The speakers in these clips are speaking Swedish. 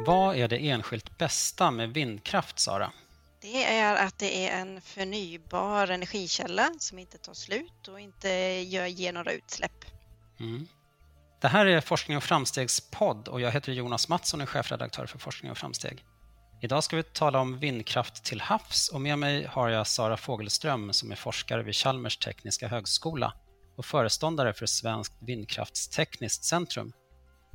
Vad är det enskilt bästa med vindkraft, Sara? Det är att det är en förnybar energikälla som inte tar slut och inte gör, ger några utsläpp. Mm. Det här är Forskning och framstegspodd och jag heter Jonas Mattsson och är chefredaktör för Forskning och framsteg. Idag ska vi tala om vindkraft till havs och med mig har jag Sara Fogelström som är forskare vid Chalmers tekniska högskola och föreståndare för Svenskt vindkraftstekniskt centrum.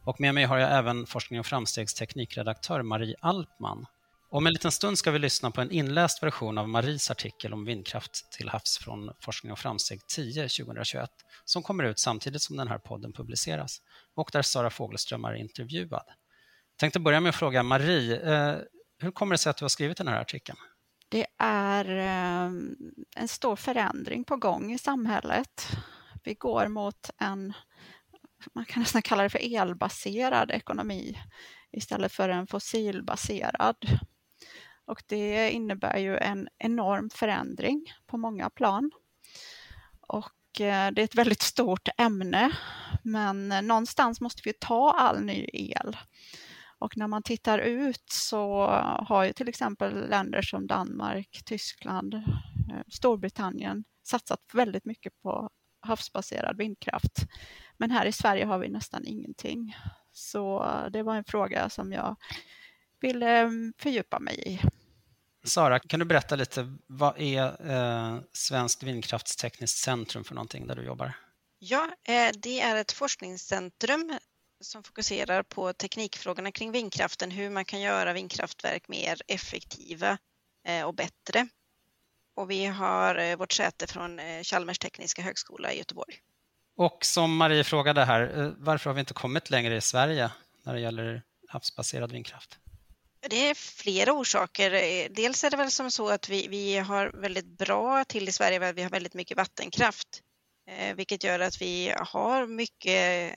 Och med mig har jag även Forskning och framstegs teknikredaktör Marie Alpman. Om en liten stund ska vi lyssna på en inläst version av Maries artikel om vindkraft till havs från Forskning och framsteg 10 2021 som kommer ut samtidigt som den här podden publiceras och där Sara Fogelström är intervjuad. Jag tänkte börja med att fråga Marie, eh, hur kommer det sig att du har skrivit den här artikeln? Det är eh, en stor förändring på gång i samhället. Vi går mot en, man kan nästan kalla det för elbaserad ekonomi istället för en fossilbaserad. Och det innebär ju en enorm förändring på många plan. Och eh, det är ett väldigt stort ämne, men någonstans måste vi ta all ny el. Och när man tittar ut så har ju till exempel länder som Danmark, Tyskland, eh, Storbritannien satsat väldigt mycket på havsbaserad vindkraft. Men här i Sverige har vi nästan ingenting. Så det var en fråga som jag ville mm, fördjupa mig i. Sara, kan du berätta lite, vad är eh, Svenskt vindkraftstekniskt centrum för någonting där du jobbar? Ja, eh, det är ett forskningscentrum som fokuserar på teknikfrågorna kring vindkraften, hur man kan göra vindkraftverk mer effektiva eh, och bättre. Och vi har eh, vårt säte från eh, Chalmers tekniska högskola i Göteborg. Och som Marie frågade här, eh, varför har vi inte kommit längre i Sverige när det gäller havsbaserad vindkraft? Det är flera orsaker. Eh, dels är det väl som så att vi, vi har väldigt bra till i Sverige, vi har väldigt mycket vattenkraft, eh, vilket gör att vi har mycket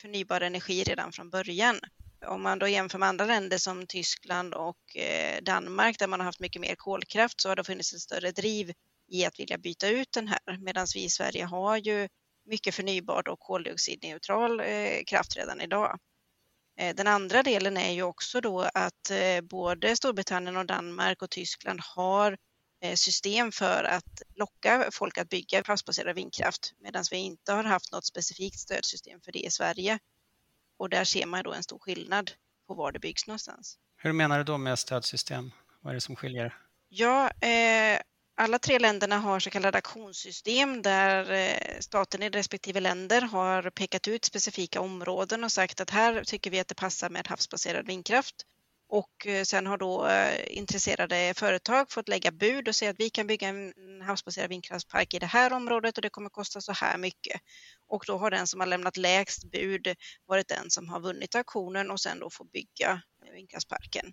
förnybar energi redan från början. Om man då jämför med andra länder som Tyskland och Danmark där man har haft mycket mer kolkraft så har det funnits ett större driv i att vilja byta ut den här medan vi i Sverige har ju mycket förnybart och koldioxidneutral eh, kraft redan idag. Eh, den andra delen är ju också då att både Storbritannien och Danmark och Tyskland har Eh, system för att locka folk att bygga havsbaserad vindkraft medan vi inte har haft något specifikt stödsystem för det i Sverige. Och där ser man då en stor skillnad på var det byggs någonstans. Hur menar du då med stödsystem? Vad är det som skiljer? Ja, eh, alla tre länderna har så kallade aktionssystem där eh, staten i respektive länder har pekat ut specifika områden och sagt att här tycker vi att det passar med havsbaserad vindkraft. Och eh, sen har då eh, intresserade företag fått lägga bud och säga att vi kan bygga en havsbaserad vindkraftspark i det här området och det kommer kosta så här mycket. Och då har den som har lämnat lägst bud varit den som har vunnit auktionen och sen då får bygga vindkraftsparken.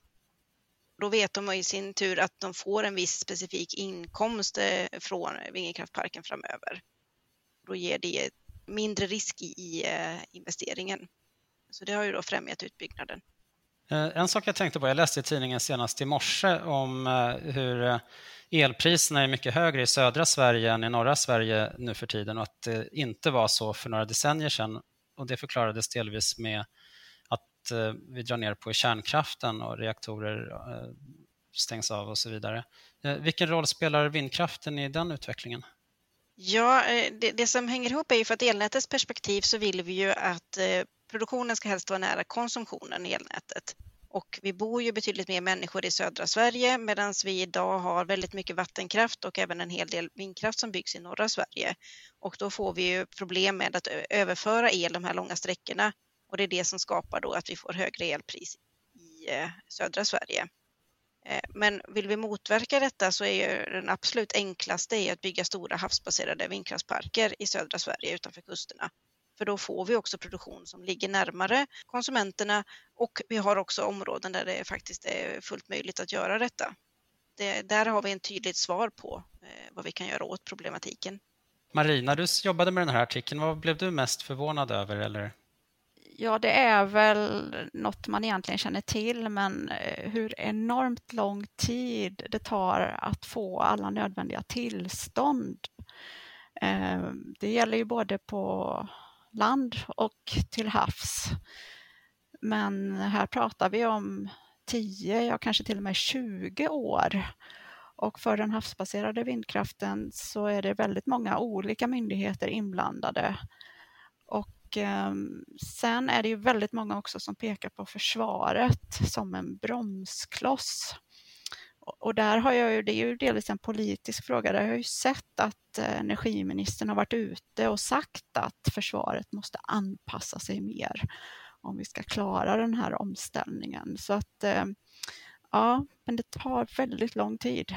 Då vet de i sin tur att de får en viss specifik inkomst eh, från vindkraftparken framöver. Då ger det mindre risk i eh, investeringen. Så det har ju då främjat utbyggnaden. Eh, en sak jag tänkte på, jag läste i tidningen senast i morse om hur elpriserna är mycket högre i södra Sverige än i norra Sverige nu för tiden och att det inte var så för några decennier sedan. Och det förklarades delvis med att eh, vi drar ner på kärnkraften och reaktorer eh, stängs av och så vidare. Eh, vilken roll spelar vindkraften i den utvecklingen? Ja, det, det som hänger ihop är ju för att elnätets perspektiv så vill vi ju att produktionen ska helst vara nära konsumtionen i elnätet. Och vi bor ju betydligt mer människor i södra Sverige medan vi idag har väldigt mycket vattenkraft och även en hel del vindkraft som byggs i norra Sverige. Och då får vi ju problem med att överföra el de här långa sträckorna och det är det som skapar då att vi får högre elpris i eh, södra Sverige. Eh, men vill vi motverka detta så är ju den absolut enklaste att bygga stora havsbaserade vindkraftsparker i södra Sverige utanför kusterna för då får vi också produktion som ligger närmare konsumenterna och vi har också områden där det faktiskt är fullt möjligt att göra detta. Det, där har vi en tydligt svar på eh, vad vi kan göra åt problematiken. Marie, när du jobbade med den här artikeln, vad blev du mest förvånad över? Eller? Ja, det är väl något man egentligen känner till, men eh, hur enormt lång tid det tar att få alla nödvändiga tillstånd. Eh, det gäller ju både på land och till havs. Men här pratar vi om 10, ja kanske till och med 20 år. Och för den havsbaserade vindkraften så är det väldigt många olika myndigheter inblandade. Och eh, sen är det ju väldigt många också som pekar på försvaret som en bromskloss. Och där har jag ju, det är ju delvis en politisk fråga, där har jag ju sett att eh, energiministern har varit ute och sagt att försvaret måste anpassa sig mer om vi ska klara den här omställningen. Så att eh, ja, men det tar väldigt lång tid.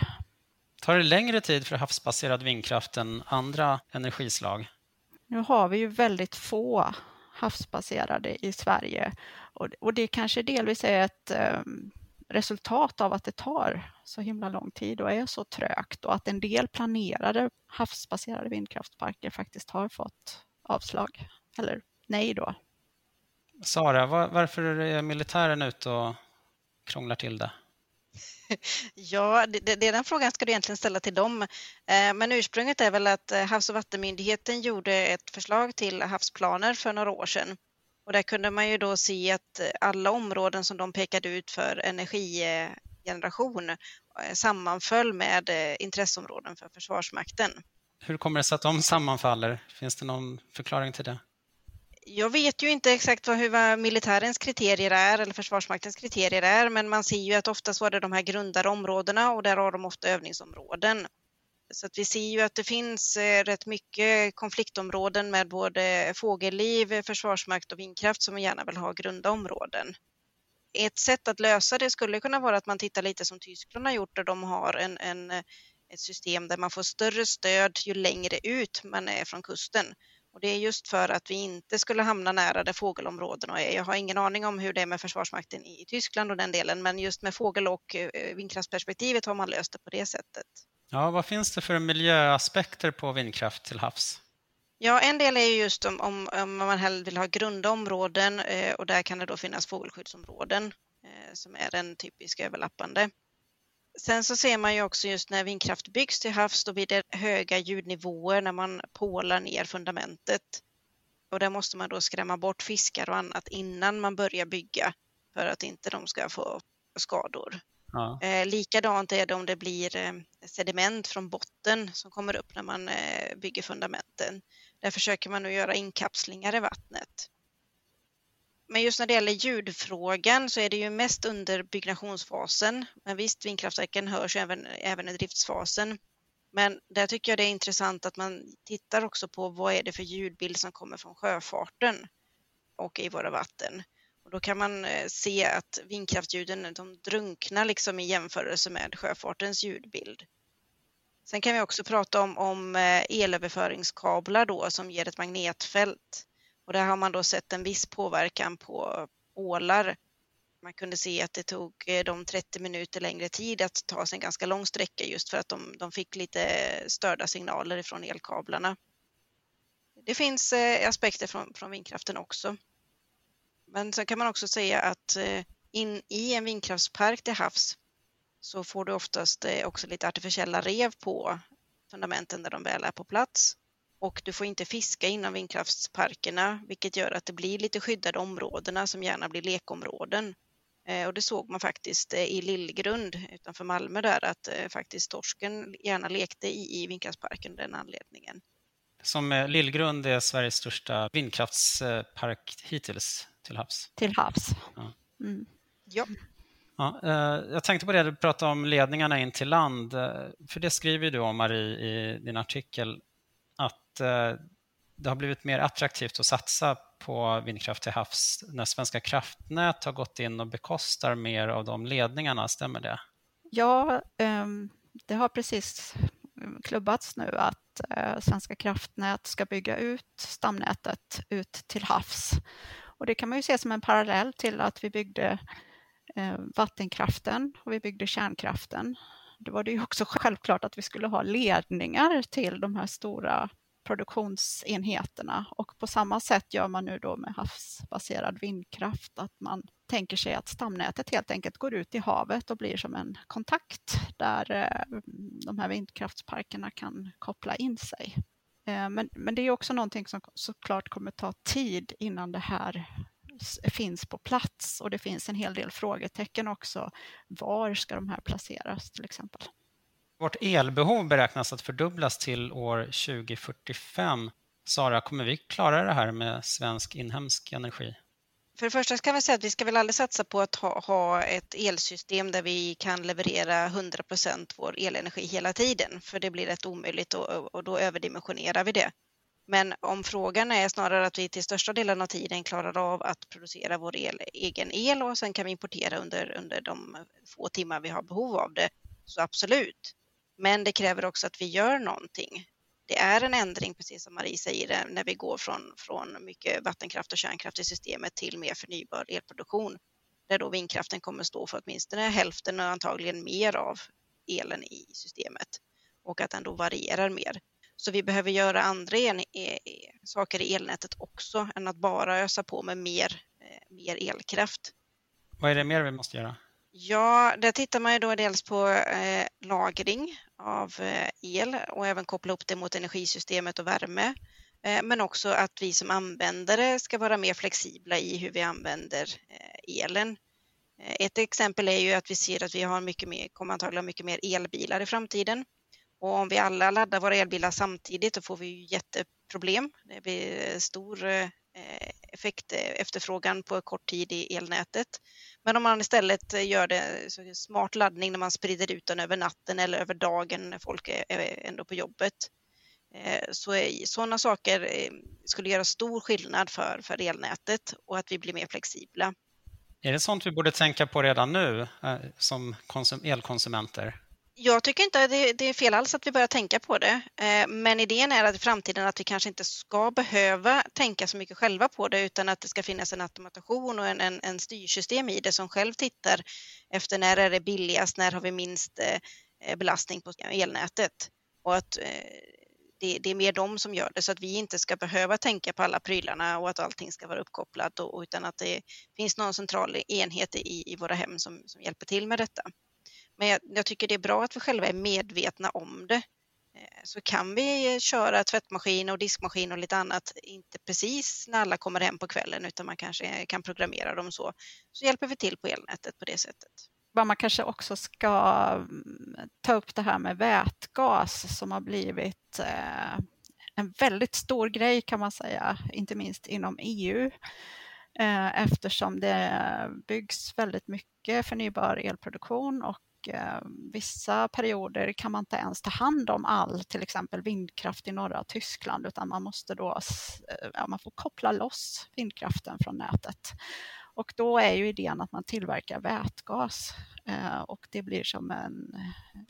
Tar det längre tid för havsbaserad vindkraft än andra energislag? Nu har vi ju väldigt få havsbaserade i Sverige och, det kanske delvis är ett um, resultat av att det tar så himla lång tid och är så trögt och att en del planerade havsbaserade vindkraftsparker faktiskt har fått avslag, eller nej då. Sara, var, varför är militären ute och krånglar till det? Ja, det, det, den frågan ska du egentligen ställa till dem. Eh, men ursprunget är väl att eh, Havs och vattenmyndigheten gjorde ett förslag till havsplaner för några år sedan och där kunde man ju då se att eh, alla områden som de pekade ut för energigeneration sammanföll med intresseområden för Försvarsmakten. Hur kommer det sig att de sammanfaller? Finns det någon förklaring till det? Jag vet ju inte exakt vad, hur militärens kriterier är eller Försvarsmaktens kriterier är, men man ser ju att oftast var det de här grundade områdena och där har de ofta övningsområden. Så att vi ser ju att det finns eh, rätt mycket konfliktområden med både fågelliv, försvarsmakt och vindkraft som gärna vill ha grunda områden. Ett sätt att lösa det skulle kunna vara att man tittar lite som Tyskland har gjort där de har en, en, ett system där man får större stöd ju längre ut man är från kusten. Och det är just för att vi inte skulle hamna nära där fågelområdena är. Jag har ingen aning om hur det är med Försvarsmakten i Tyskland och den delen, men just med fågel och eh, vindkraftsperspektivet har man löst det på det sättet. Ja, vad finns det för miljöaspekter på vindkraft till havs? Ja, en del är just om, om, om man hellre vill ha grunda områden eh, och där kan det då finnas fågelskyddsområden eh, som är den typiska överlappande. Sen så ser man ju också just när vindkraft byggs till havs, då blir det höga ljudnivåer när man pålar ner fundamentet. Och där måste man då skrämma bort fiskar och annat innan man börjar bygga för att inte de ska få skador. Ja. Eh, likadant är det om det blir eh, sediment från botten som kommer upp när man eh, bygger fundamenten. Där försöker man nu göra inkapslingar i vattnet. Men just när det gäller ljudfrågan så är det ju mest under byggnationsfasen. Men visst, vindkraftverken hörs även, även i driftsfasen. Men där tycker jag det är intressant att man tittar också på vad är det för ljudbild som kommer från sjöfarten och i våra vatten. Och då kan man eh, se att vindkraftljuden de drunknar liksom i jämförelse med sjöfartens ljudbild. Sen kan vi också prata om, om eh, elöverföringskablar då som ger ett magnetfält. Och där har man då sett en viss påverkan på ålar. Man kunde se att det tog eh, dem 30 minuter längre tid att ta sig en ganska lång sträcka just för att de, de fick lite störda signaler ifrån elkablarna. Det finns eh, aspekter från, från vindkraften också. Men sen kan man också säga att eh, in i en vindkraftspark till havs så får du oftast också lite artificiella rev på fundamenten när de väl är på plats. Och du får inte fiska inom vindkraftsparkerna, vilket gör att det blir lite skyddade områdena som gärna blir lekområden. Eh, och det såg man faktiskt i Lillgrund utanför Malmö där att faktiskt torsken gärna lekte i, i vindkraftsparken den anledningen. Som Lillgrund är Sveriges största vindkraftspark hittills till havs. Till havs. Ja. Mm. ja. Ja, eh, jag tänkte på det du pratade om ledningarna in till land. Eh, för det skriver du om, Marie, i din artikel, att eh, det har blivit mer attraktivt att satsa på vindkraft till havs när Svenska kraftnät har gått in och bekostar mer av de ledningarna. Stämmer det? Ja, ehm, det har precis mm, klubbats nu att eh, Svenska kraftnät ska bygga ut stamnätet ut till havs. Och det kan man ju se som en parallell till att vi byggde eh, vattenkraften och vi byggde kärnkraften. Då var det ju också självklart att vi skulle ha ledningar till de här stora produktionsenheterna och på samma sätt gör man nu då med havsbaserad vindkraft att man tänker sig att stamnätet helt enkelt går ut i havet och blir som en kontakt där eh, de här vindkraftsparkerna kan koppla in sig. Eh, men, men det är också någonting som såklart kommer ta tid innan det här finns på plats och det finns en hel del frågetecken också. Var ska de här placeras till exempel? Vårt elbehov beräknas att fördubblas till år 2045. Sara, kommer vi klara det här med svensk inhemsk energi? För det första kan vi säga att vi ska väl aldrig satsa på att ha, ha ett elsystem där vi kan leverera 100% vår elenergi hela tiden, för det blir rätt omöjligt och, och då överdimensionerar vi det. Men om frågan är snarare att vi till största delen av tiden klarar av att producera vår el, egen el och sen kan vi importera under, under de få timmar vi har behov av det, så absolut. Men det kräver också att vi gör någonting. Det är en ändring, precis som Marie säger, när vi går från, från mycket vattenkraft och kärnkraft i systemet till mer förnybar elproduktion, där då vindkraften kommer stå för åtminstone hälften och antagligen mer av elen i systemet och att den då varierar mer. Så vi behöver göra andra en, e, e saker i elnätet också än att bara ösa på med mer, eh, mer elkraft. Vad är det mer vi måste göra? Ja, där tittar man ju då dels på eh, lagring av eh, el och även koppla upp det mot energisystemet och värme. Eh, men också att vi som användare ska vara mer flexibla i hur vi använder eh, elen. Eh, ett exempel är ju att vi ser att vi har mycket mer, kommer antagligen mycket mer elbilar i framtiden. Och om vi alla laddar våra elbilar samtidigt då får vi ju jätteproblem. Det blir stor eh, Eh, effekt eh, efterfrågan på kort tid i elnätet. Men om man istället eh, gör det smart laddning när man sprider ut den över natten eller över dagen när folk är ändå på jobbet. Så sådana saker skulle göra stor skillnad för, för elnätet och att vi blir mer flexibla. Är det sånt vi borde tänka på redan nu som elkonsumenter? Jag tycker inte att det är fel alls att vi börjar tänka på det. Eh, men idén är att i framtiden att vi kanske inte ska behöva tänka så mycket själva på det utan att det ska finnas en automation och en, en, en styrsystem i det som själv tittar efter när är det billigast, när har vi minst eh, belastning på elnätet. Och att eh, det, det, är mer de som gör det så att vi inte ska behöva tänka på alla prylarna och att allting ska vara uppkopplat och, utan att det finns någon central enhet i, i våra hem som, som hjälper till med detta. Men jag, jag, tycker det är bra att vi själva är medvetna om det. Eh, så kan vi köra tvättmaskin och diskmaskin och lite annat, inte precis när alla kommer hem på kvällen utan man kanske kan programmera dem så, så hjälper vi till på elnätet på det sättet. Vad man kanske också ska mm, ta upp det här med vätgas som har blivit eh, en väldigt stor grej kan man säga, inte minst inom EU eh, eftersom det byggs väldigt mycket förnybar elproduktion och eh, vissa perioder kan man inte ens ta hand om all till exempel vindkraft i norra Tyskland utan man måste då eh, ja, man får koppla loss vindkraften från nätet. Och då är ju idén att man tillverkar vätgas eh, och det blir som en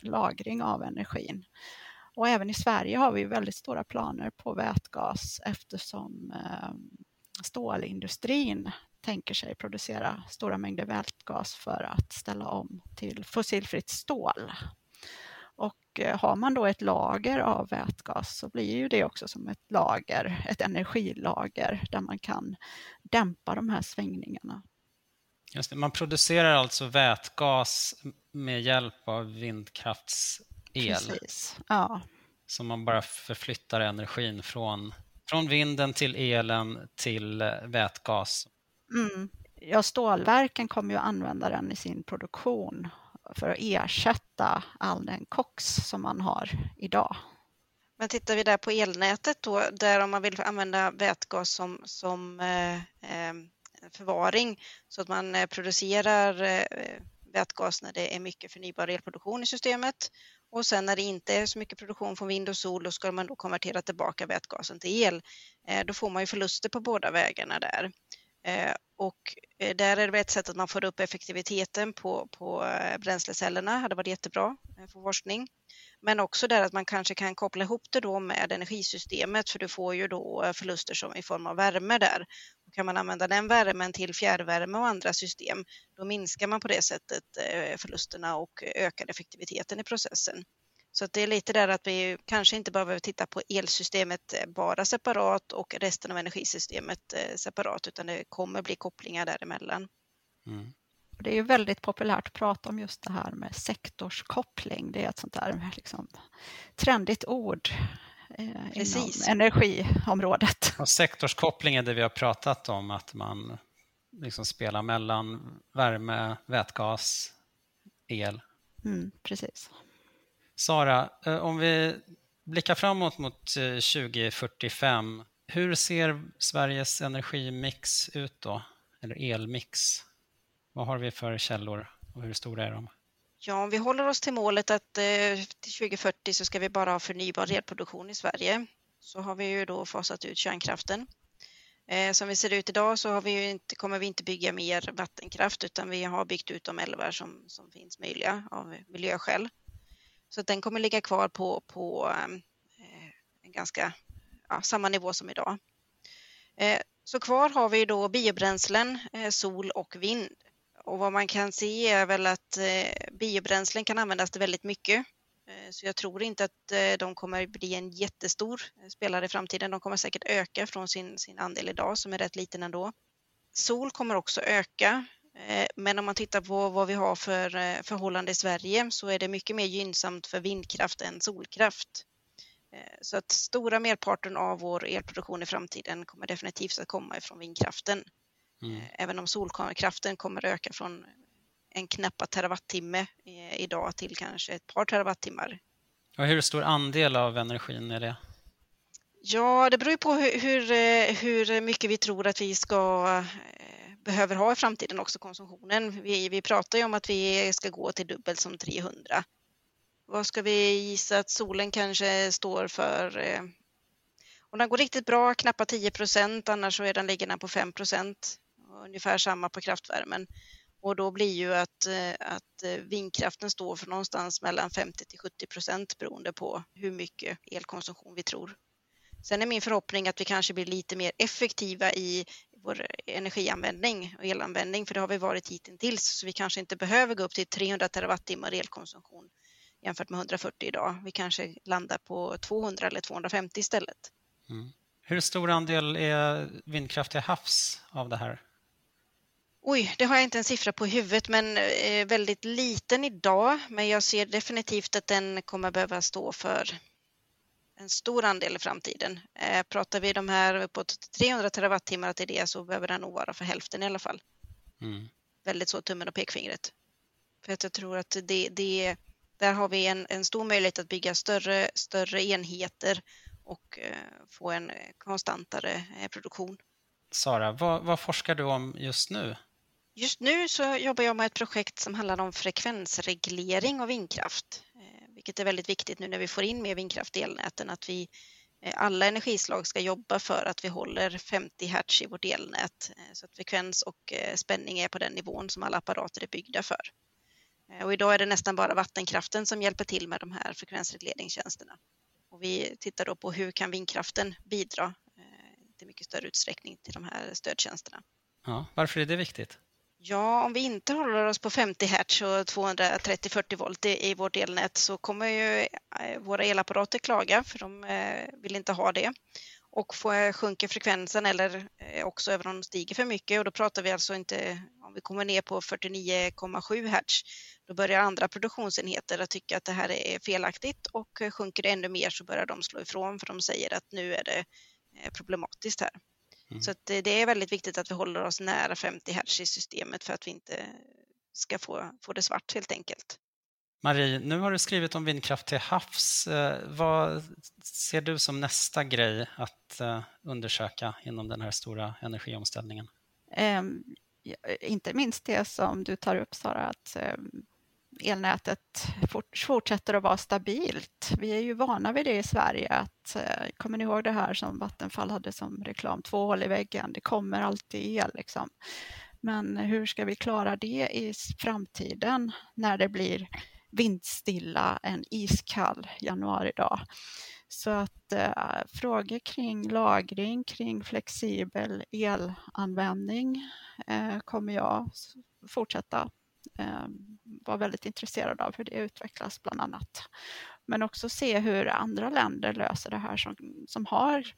lagring av energin. Och även i Sverige har vi väldigt stora planer på vätgas eftersom eh, stålindustrin tänker sig producera stora mängder vätgas för att ställa om till fossilfritt stål. Och eh, har man då ett lager av vätgas så blir ju det också som ett lager, ett energilager där man kan dämpa de här svängningarna. Just det, man producerar alltså vätgas med hjälp av vindkraftsel. Precis, ja. Så man bara förflyttar energin från, från vinden till elen till eh, vätgas. Mm. Ja, stålverken kommer ju använda den i sin produktion för att ersätta all den koks som man har idag. Men tittar vi där på elnätet då, där om man vill använda vätgas som, som eh, eh förvaring så att man eh, producerar eh, vätgas när det är mycket förnybar elproduktion i systemet och sen när det inte är så mycket produktion från vind och sol, då ska man då konvertera tillbaka vätgasen till el. Då får man ju förluster på båda vägarna där. Eh, och eh, där är det ett sätt att man får upp effektiviteten på, på eh, bränslecellerna, det hade varit jättebra för forskning. Men också där att man kanske kan koppla ihop det då med energisystemet för du får ju då förluster som i form av värme där. Och kan man använda den värmen till fjärrvärme och andra system, då minskar man på det sättet förlusterna och ökar effektiviteten i processen. Så det är lite där att vi kanske inte behöver titta på elsystemet eh, bara separat och resten av energisystemet eh, separat, utan det kommer bli kopplingar däremellan. Mm. Det är ju väldigt populärt att prata om just det här med sektorskoppling. Det är ett sånt där liksom, trendigt ord eh, Precis. inom energiområdet. Och sektorskoppling är det vi har pratat om, att man liksom spela mellan värme, vätgas, el. Mm, precis. Sara, eh, om vi blickar framåt mot eh, 2045, hur ser Sveriges energimix ut då? Eller elmix? Vad har vi för källor och hur stora är de? Ja, om vi håller oss till målet att eh, till 2040 så ska vi bara ha förnybar elproduktion i Sverige så har vi ju då fasat ut kärnkraften. Som vi ser ut idag så har vi inte, kommer vi inte bygga mer vattenkraft utan vi har byggt ut de älvar som, som finns möjliga av miljöskäl. Så att den kommer ligga kvar på, på ehm, eh, en ganska ja, samma nivå som idag. Eh, så kvar har vi då biobränslen, eh, sol och vind. Och vad man kan se är väl att eh, biobränslen kan användas till väldigt mycket. Eh, så jag tror inte att eh, de kommer bli en jättestor spelare i framtiden. De kommer säkert öka från sin, sin andel idag som är rätt liten ändå. Sol kommer också öka, men om man tittar på vad vi har för förhållande i Sverige så är det mycket mer gynnsamt för vindkraft än solkraft. Så att stora merparten av vår elproduktion i framtiden kommer definitivt att komma ifrån vindkraften. Mm. Även om solkraften kommer öka från en knappa terawattimme idag till kanske ett par terawattimmar. Och hur stor andel av energin är det? Ja, det beror på hur, hur, hur mycket vi tror att vi ska eh, behöver ha i framtiden också konsumtionen. Vi, vi pratar ju om att vi ska gå till dubbelt som 300. Vad ska vi gissa att solen kanske står för? Eh, om den går riktigt bra, knappt 10 procent, annars så är den, ligger den på 5 procent. Ungefär samma på kraftvärmen. Och då blir ju att, eh, att eh, vindkraften står för någonstans mellan 50 till 70 procent beroende på hur mycket elkonsumtion vi tror. Sen är min förhoppning att vi kanske blir lite mer effektiva i vår energianvändning och elanvändning, för det har vi varit hittills, så vi kanske inte behöver gå upp till 300 terawattimmar elkonsumtion jämfört med 140 idag. Vi kanske landar på 200 eller 250 istället. Mm. Hur stor andel är vindkraft till havs av det här? Oj, det har jag inte en siffra på i huvudet, men eh, väldigt liten idag. Men jag ser definitivt att den kommer behöva stå för en stor andel i framtiden. Eh, pratar vi de här uppåt 300 terawattimmar till det så behöver den nog vara för hälften i alla fall. Mm. Väldigt så tummen och pekfingret. För att jag tror att det, det, där har vi en, en stor möjlighet att bygga större, större enheter och eh, få en konstantare eh, produktion. Sara, vad, vad forskar du om just nu? Just nu så jobbar jag med ett projekt som handlar om frekvensreglering av vindkraft, eh, vilket är väldigt viktigt nu när vi får in mer vindkraft i elnäten, att vi eh, alla energislag ska jobba för att vi håller 50 hertz i vårt elnät eh, så att frekvens och eh, spänning är på den nivån som alla apparater är byggda för. Och idag är det nästan bara vattenkraften som hjälper till med de här frekvensregleringstjänsterna. Och vi tittar då på hur kan vindkraften bidra i mycket större utsträckning till de här stödtjänsterna. Ja, varför är det viktigt? Ja, om vi inte håller oss på 50 hertz och 230-40 volt i, vårt elnät så kommer ju eh, våra elapparater klaga för de eh, vill inte ha det. Och sjunker frekvensen eller eh, också även om de stiger för mycket och då pratar vi alltså inte, om vi kommer ner på 49,7 hertz, då börjar andra produktionsenheter att tycka att det här är felaktigt och sjunker det ännu mer så börjar de slå ifrån för de säger att nu är det problematiskt här. Mm. Så det, det är väldigt viktigt att vi håller oss nära 50 Hz i systemet för att vi inte ska få, få det svart helt enkelt. Marie, nu har du skrivit om vindkraft till havs. Eh, vad ser du som nästa grej att eh, undersöka inom den här stora energiomställningen? Um, inte minst det som du tar upp, Sara, att um, elnätet fortsätter att vara stabilt. Vi är ju vana vid det i Sverige. Att, eh, kommer ni ihåg det här som Vattenfall hade som reklam? Två hål i väggen, det kommer alltid el. Liksom. Men hur ska vi klara det i framtiden när det blir vindstilla en iskall januaridag? Så att eh, frågor kring lagring, kring flexibel elanvändning eh, kommer jag fortsätta eh, vara väldigt intresserad av hur det utvecklas bland annat. Men också se hur andra länder löser det här som, som har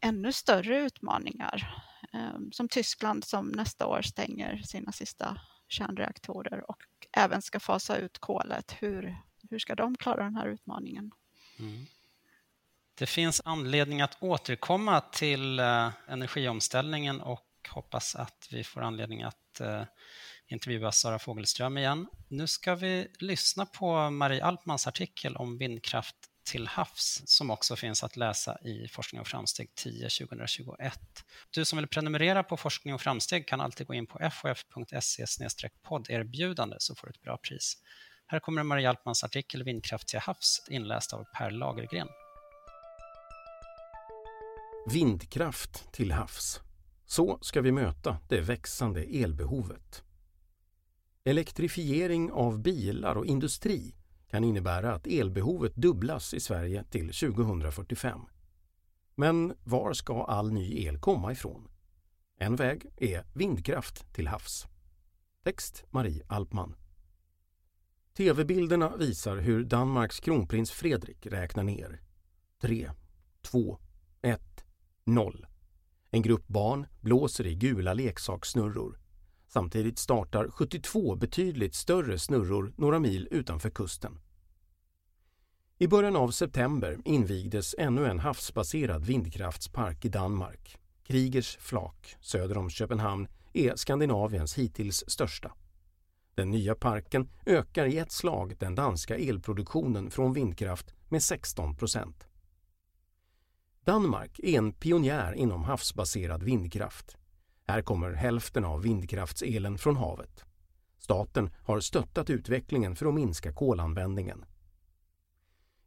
ännu större utmaningar. Ehm, som Tyskland som nästa år stänger sina sista kärnreaktorer och även ska fasa ut kolet. Hur, hur ska de klara den här utmaningen? Mm. Det finns anledning att återkomma till eh, energiomställningen och hoppas att vi får anledning att eh, intervjua Sara Fogelström igen. Nu ska vi lyssna på Marie Alpmans artikel om vindkraft till havs som också finns att läsa i Forskning och framsteg 10 2021. Du som vill prenumerera på Forskning och framsteg kan alltid gå in på fof.se podderbjudande så får du ett bra pris. Här kommer Marie Alpmans artikel Vindkraft till havs inläst av Per Lagergren. Vindkraft till havs. Så ska vi möta det växande elbehovet. Elektrifiering av bilar och industri kan innebära att elbehovet dubblas i Sverige till 2045. Men var ska all ny el komma ifrån? En väg är vindkraft till havs. Text Marie Alpman. TV-bilderna visar hur Danmarks kronprins Fredrik räknar ner. 3, 2, 1, 0. En grupp barn blåser i gula leksakssnurror. Samtidigt startar 72 betydligt större snurror några mil utanför kusten. I början av september invigdes ännu en havsbaserad vindkraftspark i Danmark. Krigers flak söder om Köpenhamn är Skandinaviens hittills största. Den nya parken ökar i ett slag den danska elproduktionen från vindkraft med 16 procent. Danmark är en pionjär inom havsbaserad vindkraft. Här kommer hälften av vindkraftselen från havet. Staten har stöttat utvecklingen för att minska kolanvändningen.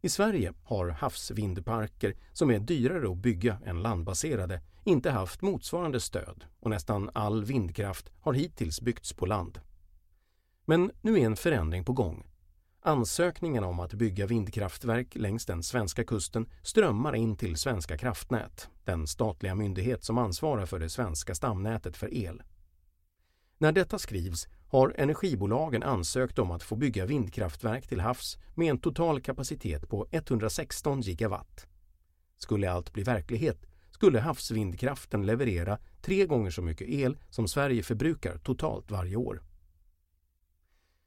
I Sverige har havsvindparker som är dyrare att bygga än landbaserade inte haft motsvarande stöd och nästan all vindkraft har hittills byggts på land. Men nu är en förändring på gång. Ansökningarna om att bygga vindkraftverk längs den svenska kusten strömmar in till Svenska kraftnät, den statliga myndighet som ansvarar för det svenska stamnätet för el. När detta skrivs har energibolagen ansökt om att få bygga vindkraftverk till havs med en total kapacitet på 116 gigawatt. Skulle allt bli verklighet skulle havsvindkraften leverera tre gånger så mycket el som Sverige förbrukar totalt varje år.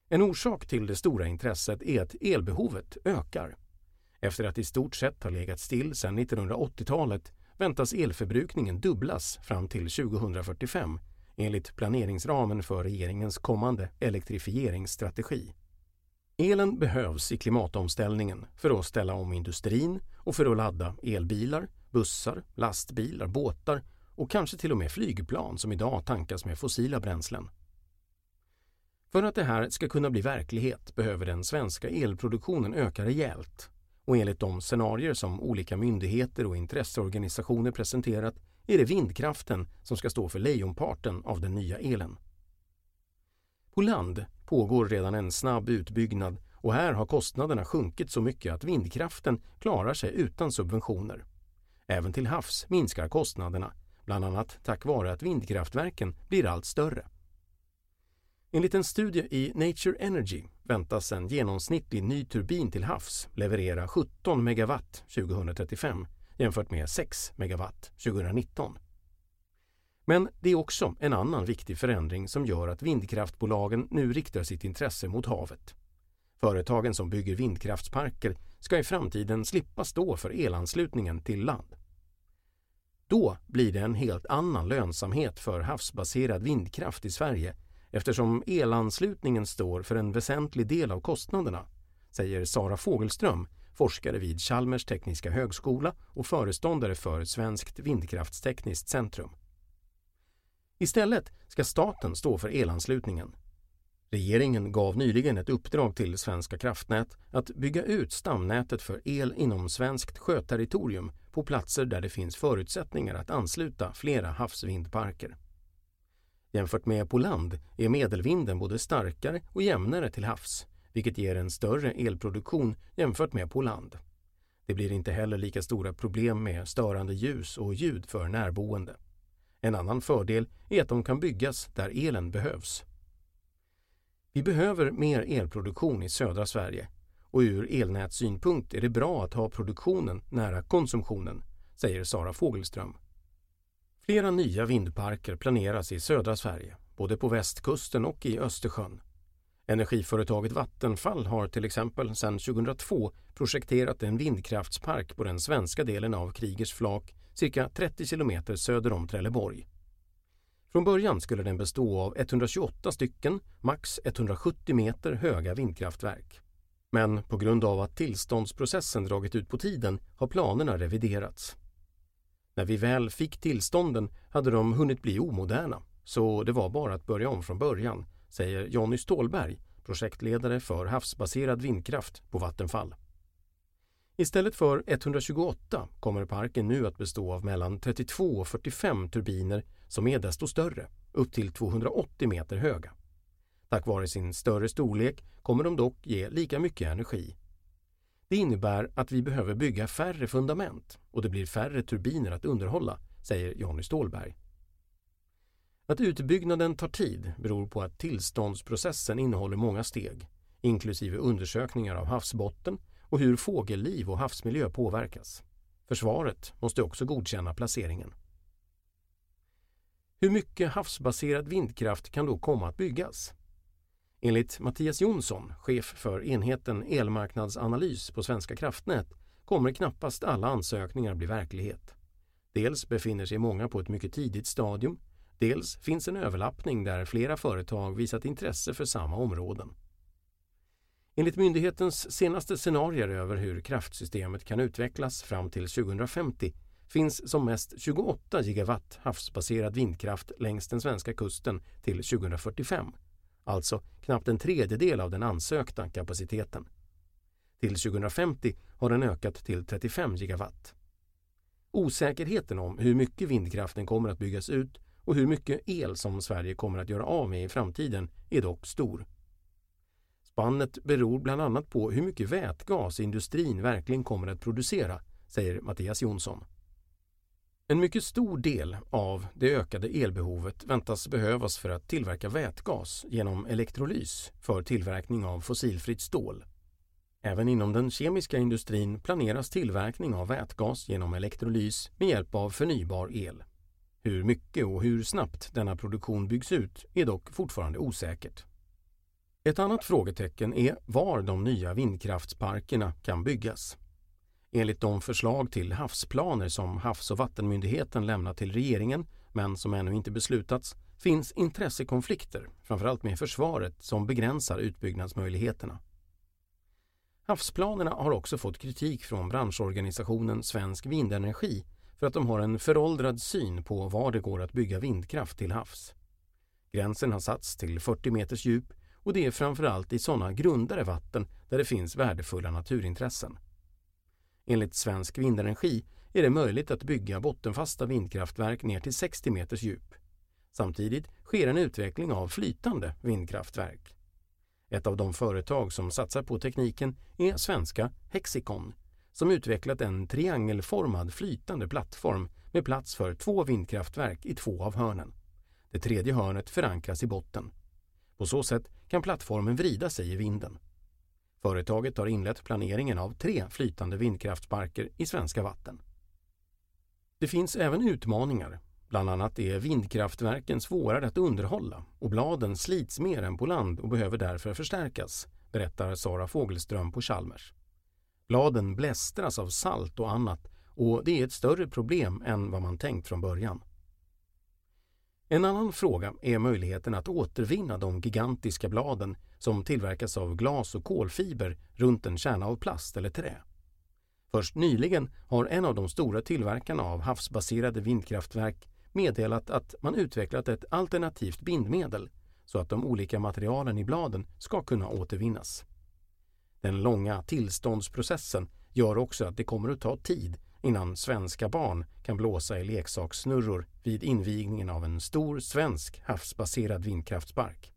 En orsak till det stora intresset är att elbehovet ökar. Efter att i stort sett ha legat still sedan 1980-talet väntas elförbrukningen dubblas fram till 2045 enligt planeringsramen för regeringens kommande elektrifieringsstrategi. Elen behövs i klimatomställningen för att ställa om industrin och för att ladda elbilar, bussar, lastbilar, båtar och kanske till och med flygplan som idag tankas med fossila bränslen. För att det här ska kunna bli verklighet behöver den svenska elproduktionen öka rejält och enligt de scenarier som olika myndigheter och intresseorganisationer presenterat är det vindkraften som ska stå för lejonparten av den nya elen. På land pågår redan en snabb utbyggnad och här har kostnaderna sjunkit så mycket att vindkraften klarar sig utan subventioner. Även till havs minskar kostnaderna, bland annat tack vare att vindkraftverken blir allt större. Enligt en studie i Nature Energy väntas en genomsnittlig ny turbin till havs leverera 17 megawatt 2035 jämfört med 6 megawatt 2019. Men det är också en annan viktig förändring som gör att vindkraftbolagen nu riktar sitt intresse mot havet. Företagen som bygger vindkraftsparker ska i framtiden slippa stå för elanslutningen till land. Då blir det en helt annan lönsamhet för havsbaserad vindkraft i Sverige eftersom elanslutningen står för en väsentlig del av kostnaderna, säger Sara Fogelström, forskare vid Chalmers tekniska högskola och föreståndare för Svenskt vindkraftstekniskt centrum. Istället ska staten stå för elanslutningen. Regeringen gav nyligen ett uppdrag till Svenska kraftnät att bygga ut stamnätet för el inom svenskt sjöterritorium på platser där det finns förutsättningar att ansluta flera havsvindparker. Jämfört med på land är medelvinden både starkare och jämnare till havs, vilket ger en större elproduktion jämfört med på land. Det blir inte heller lika stora problem med störande ljus och ljud för närboende. En annan fördel är att de kan byggas där elen behövs. Vi behöver mer elproduktion i södra Sverige och ur elnätssynpunkt är det bra att ha produktionen nära konsumtionen, säger Sara Fogelström. Flera nya vindparker planeras i södra Sverige, både på västkusten och i Östersjön. Energiföretaget Vattenfall har till exempel sedan 2002 projekterat en vindkraftspark på den svenska delen av Krigers flak cirka 30 kilometer söder om Trelleborg. Från början skulle den bestå av 128 stycken, max 170 meter höga vindkraftverk. Men på grund av att tillståndsprocessen dragit ut på tiden har planerna reviderats. När vi väl fick tillstånden hade de hunnit bli omoderna, så det var bara att börja om från början, säger Jonny Stålberg, projektledare för havsbaserad vindkraft på Vattenfall. Istället för 128 kommer parken nu att bestå av mellan 32 och 45 turbiner som är desto större, upp till 280 meter höga. Tack vare sin större storlek kommer de dock ge lika mycket energi. Det innebär att vi behöver bygga färre fundament och det blir färre turbiner att underhålla, säger Jonny Stålberg. Att utbyggnaden tar tid beror på att tillståndsprocessen innehåller många steg, inklusive undersökningar av havsbotten och hur fågelliv och havsmiljö påverkas. Försvaret måste också godkänna placeringen. Hur mycket havsbaserad vindkraft kan då komma att byggas? Enligt Mattias Jonsson, chef för enheten elmarknadsanalys på Svenska kraftnät, kommer knappast alla ansökningar bli verklighet. Dels befinner sig många på ett mycket tidigt stadium, dels finns en överlappning där flera företag visat intresse för samma områden. Enligt myndighetens senaste scenarier över hur kraftsystemet kan utvecklas fram till 2050 finns som mest 28 gigawatt havsbaserad vindkraft längs den svenska kusten till 2045, alltså knappt en tredjedel av den ansökta kapaciteten. Till 2050 har den ökat till 35 gigawatt. Osäkerheten om hur mycket vindkraften kommer att byggas ut och hur mycket el som Sverige kommer att göra av med i framtiden är dock stor. Spannet beror bland annat på hur mycket vätgas industrin verkligen kommer att producera, säger Mattias Jonsson. En mycket stor del av det ökade elbehovet väntas behövas för att tillverka vätgas genom elektrolys för tillverkning av fossilfritt stål. Även inom den kemiska industrin planeras tillverkning av vätgas genom elektrolys med hjälp av förnybar el. Hur mycket och hur snabbt denna produktion byggs ut är dock fortfarande osäkert. Ett annat frågetecken är var de nya vindkraftsparkerna kan byggas. Enligt de förslag till havsplaner som Havs och vattenmyndigheten lämnat till regeringen, men som ännu inte beslutats, finns intressekonflikter, framförallt med försvaret, som begränsar utbyggnadsmöjligheterna. Havsplanerna har också fått kritik från branschorganisationen Svensk Vindenergi för att de har en föråldrad syn på var det går att bygga vindkraft till havs. Gränsen har satts till 40 meters djup och det är framförallt i sådana grundare vatten där det finns värdefulla naturintressen. Enligt Svensk Vindenergi är det möjligt att bygga bottenfasta vindkraftverk ner till 60 meters djup. Samtidigt sker en utveckling av flytande vindkraftverk. Ett av de företag som satsar på tekniken är svenska Hexicon som utvecklat en triangelformad flytande plattform med plats för två vindkraftverk i två av hörnen. Det tredje hörnet förankras i botten. På så sätt kan plattformen vrida sig i vinden. Företaget har inlett planeringen av tre flytande vindkraftsparker i svenska vatten. Det finns även utmaningar. Bland annat är vindkraftverken svårare att underhålla och bladen slits mer än på land och behöver därför förstärkas, berättar Sara Fogelström på Chalmers. Bladen blästras av salt och annat och det är ett större problem än vad man tänkt från början. En annan fråga är möjligheten att återvinna de gigantiska bladen som tillverkas av glas och kolfiber runt en kärna av plast eller trä. Först nyligen har en av de stora tillverkarna av havsbaserade vindkraftverk meddelat att man utvecklat ett alternativt bindmedel så att de olika materialen i bladen ska kunna återvinnas. Den långa tillståndsprocessen gör också att det kommer att ta tid innan svenska barn kan blåsa i leksakssnurror vid invigningen av en stor svensk havsbaserad vindkraftspark.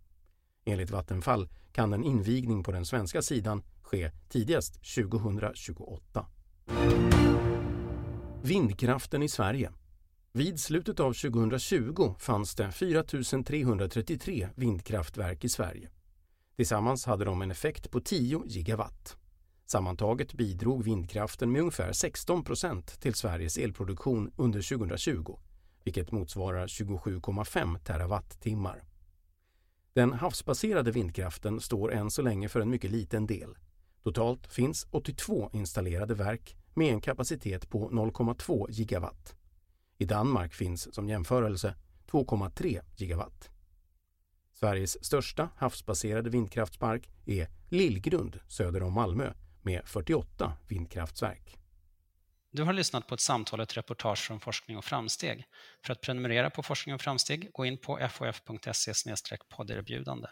Enligt Vattenfall kan en invigning på den svenska sidan ske tidigast 2028. Vindkraften i Sverige vid slutet av 2020 fanns det 4 333 vindkraftverk i Sverige. Tillsammans hade de en effekt på 10 gigawatt. Sammantaget bidrog vindkraften med ungefär 16 procent till Sveriges elproduktion under 2020, vilket motsvarar 27,5 terawattimmar. Den havsbaserade vindkraften står än så länge för en mycket liten del. Totalt finns 82 installerade verk med en kapacitet på 0,2 gigawatt. I Danmark finns som jämförelse 2,3 gigawatt. Sveriges största havsbaserade vindkraftspark är Lillgrund söder om Malmö med 48 vindkraftverk. Du har lyssnat på ett samtal och ett reportage från Forskning och framsteg. För att prenumerera på Forskning och framsteg, gå in på fof.se podderbjudande.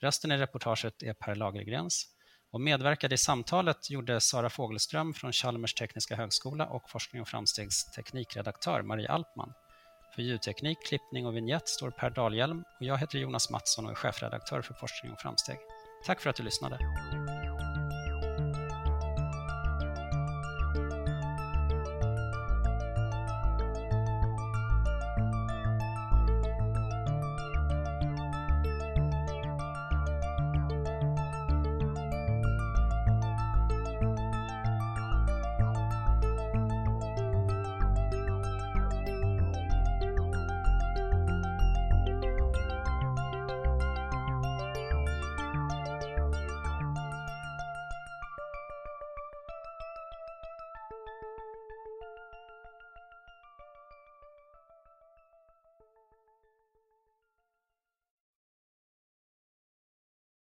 Rösten i reportaget är Per Lagergrens och medverkade i samtalet gjorde Sara Fogelström från Chalmers tekniska högskola och Forskning och framstegs teknikredaktör Marie Alpman. För ljudteknik, klippning och vignett står Per Dahlhjelm och jag heter Jonas Mattsson och är chefredaktör för Forskning och framsteg. Tack för att du lyssnade.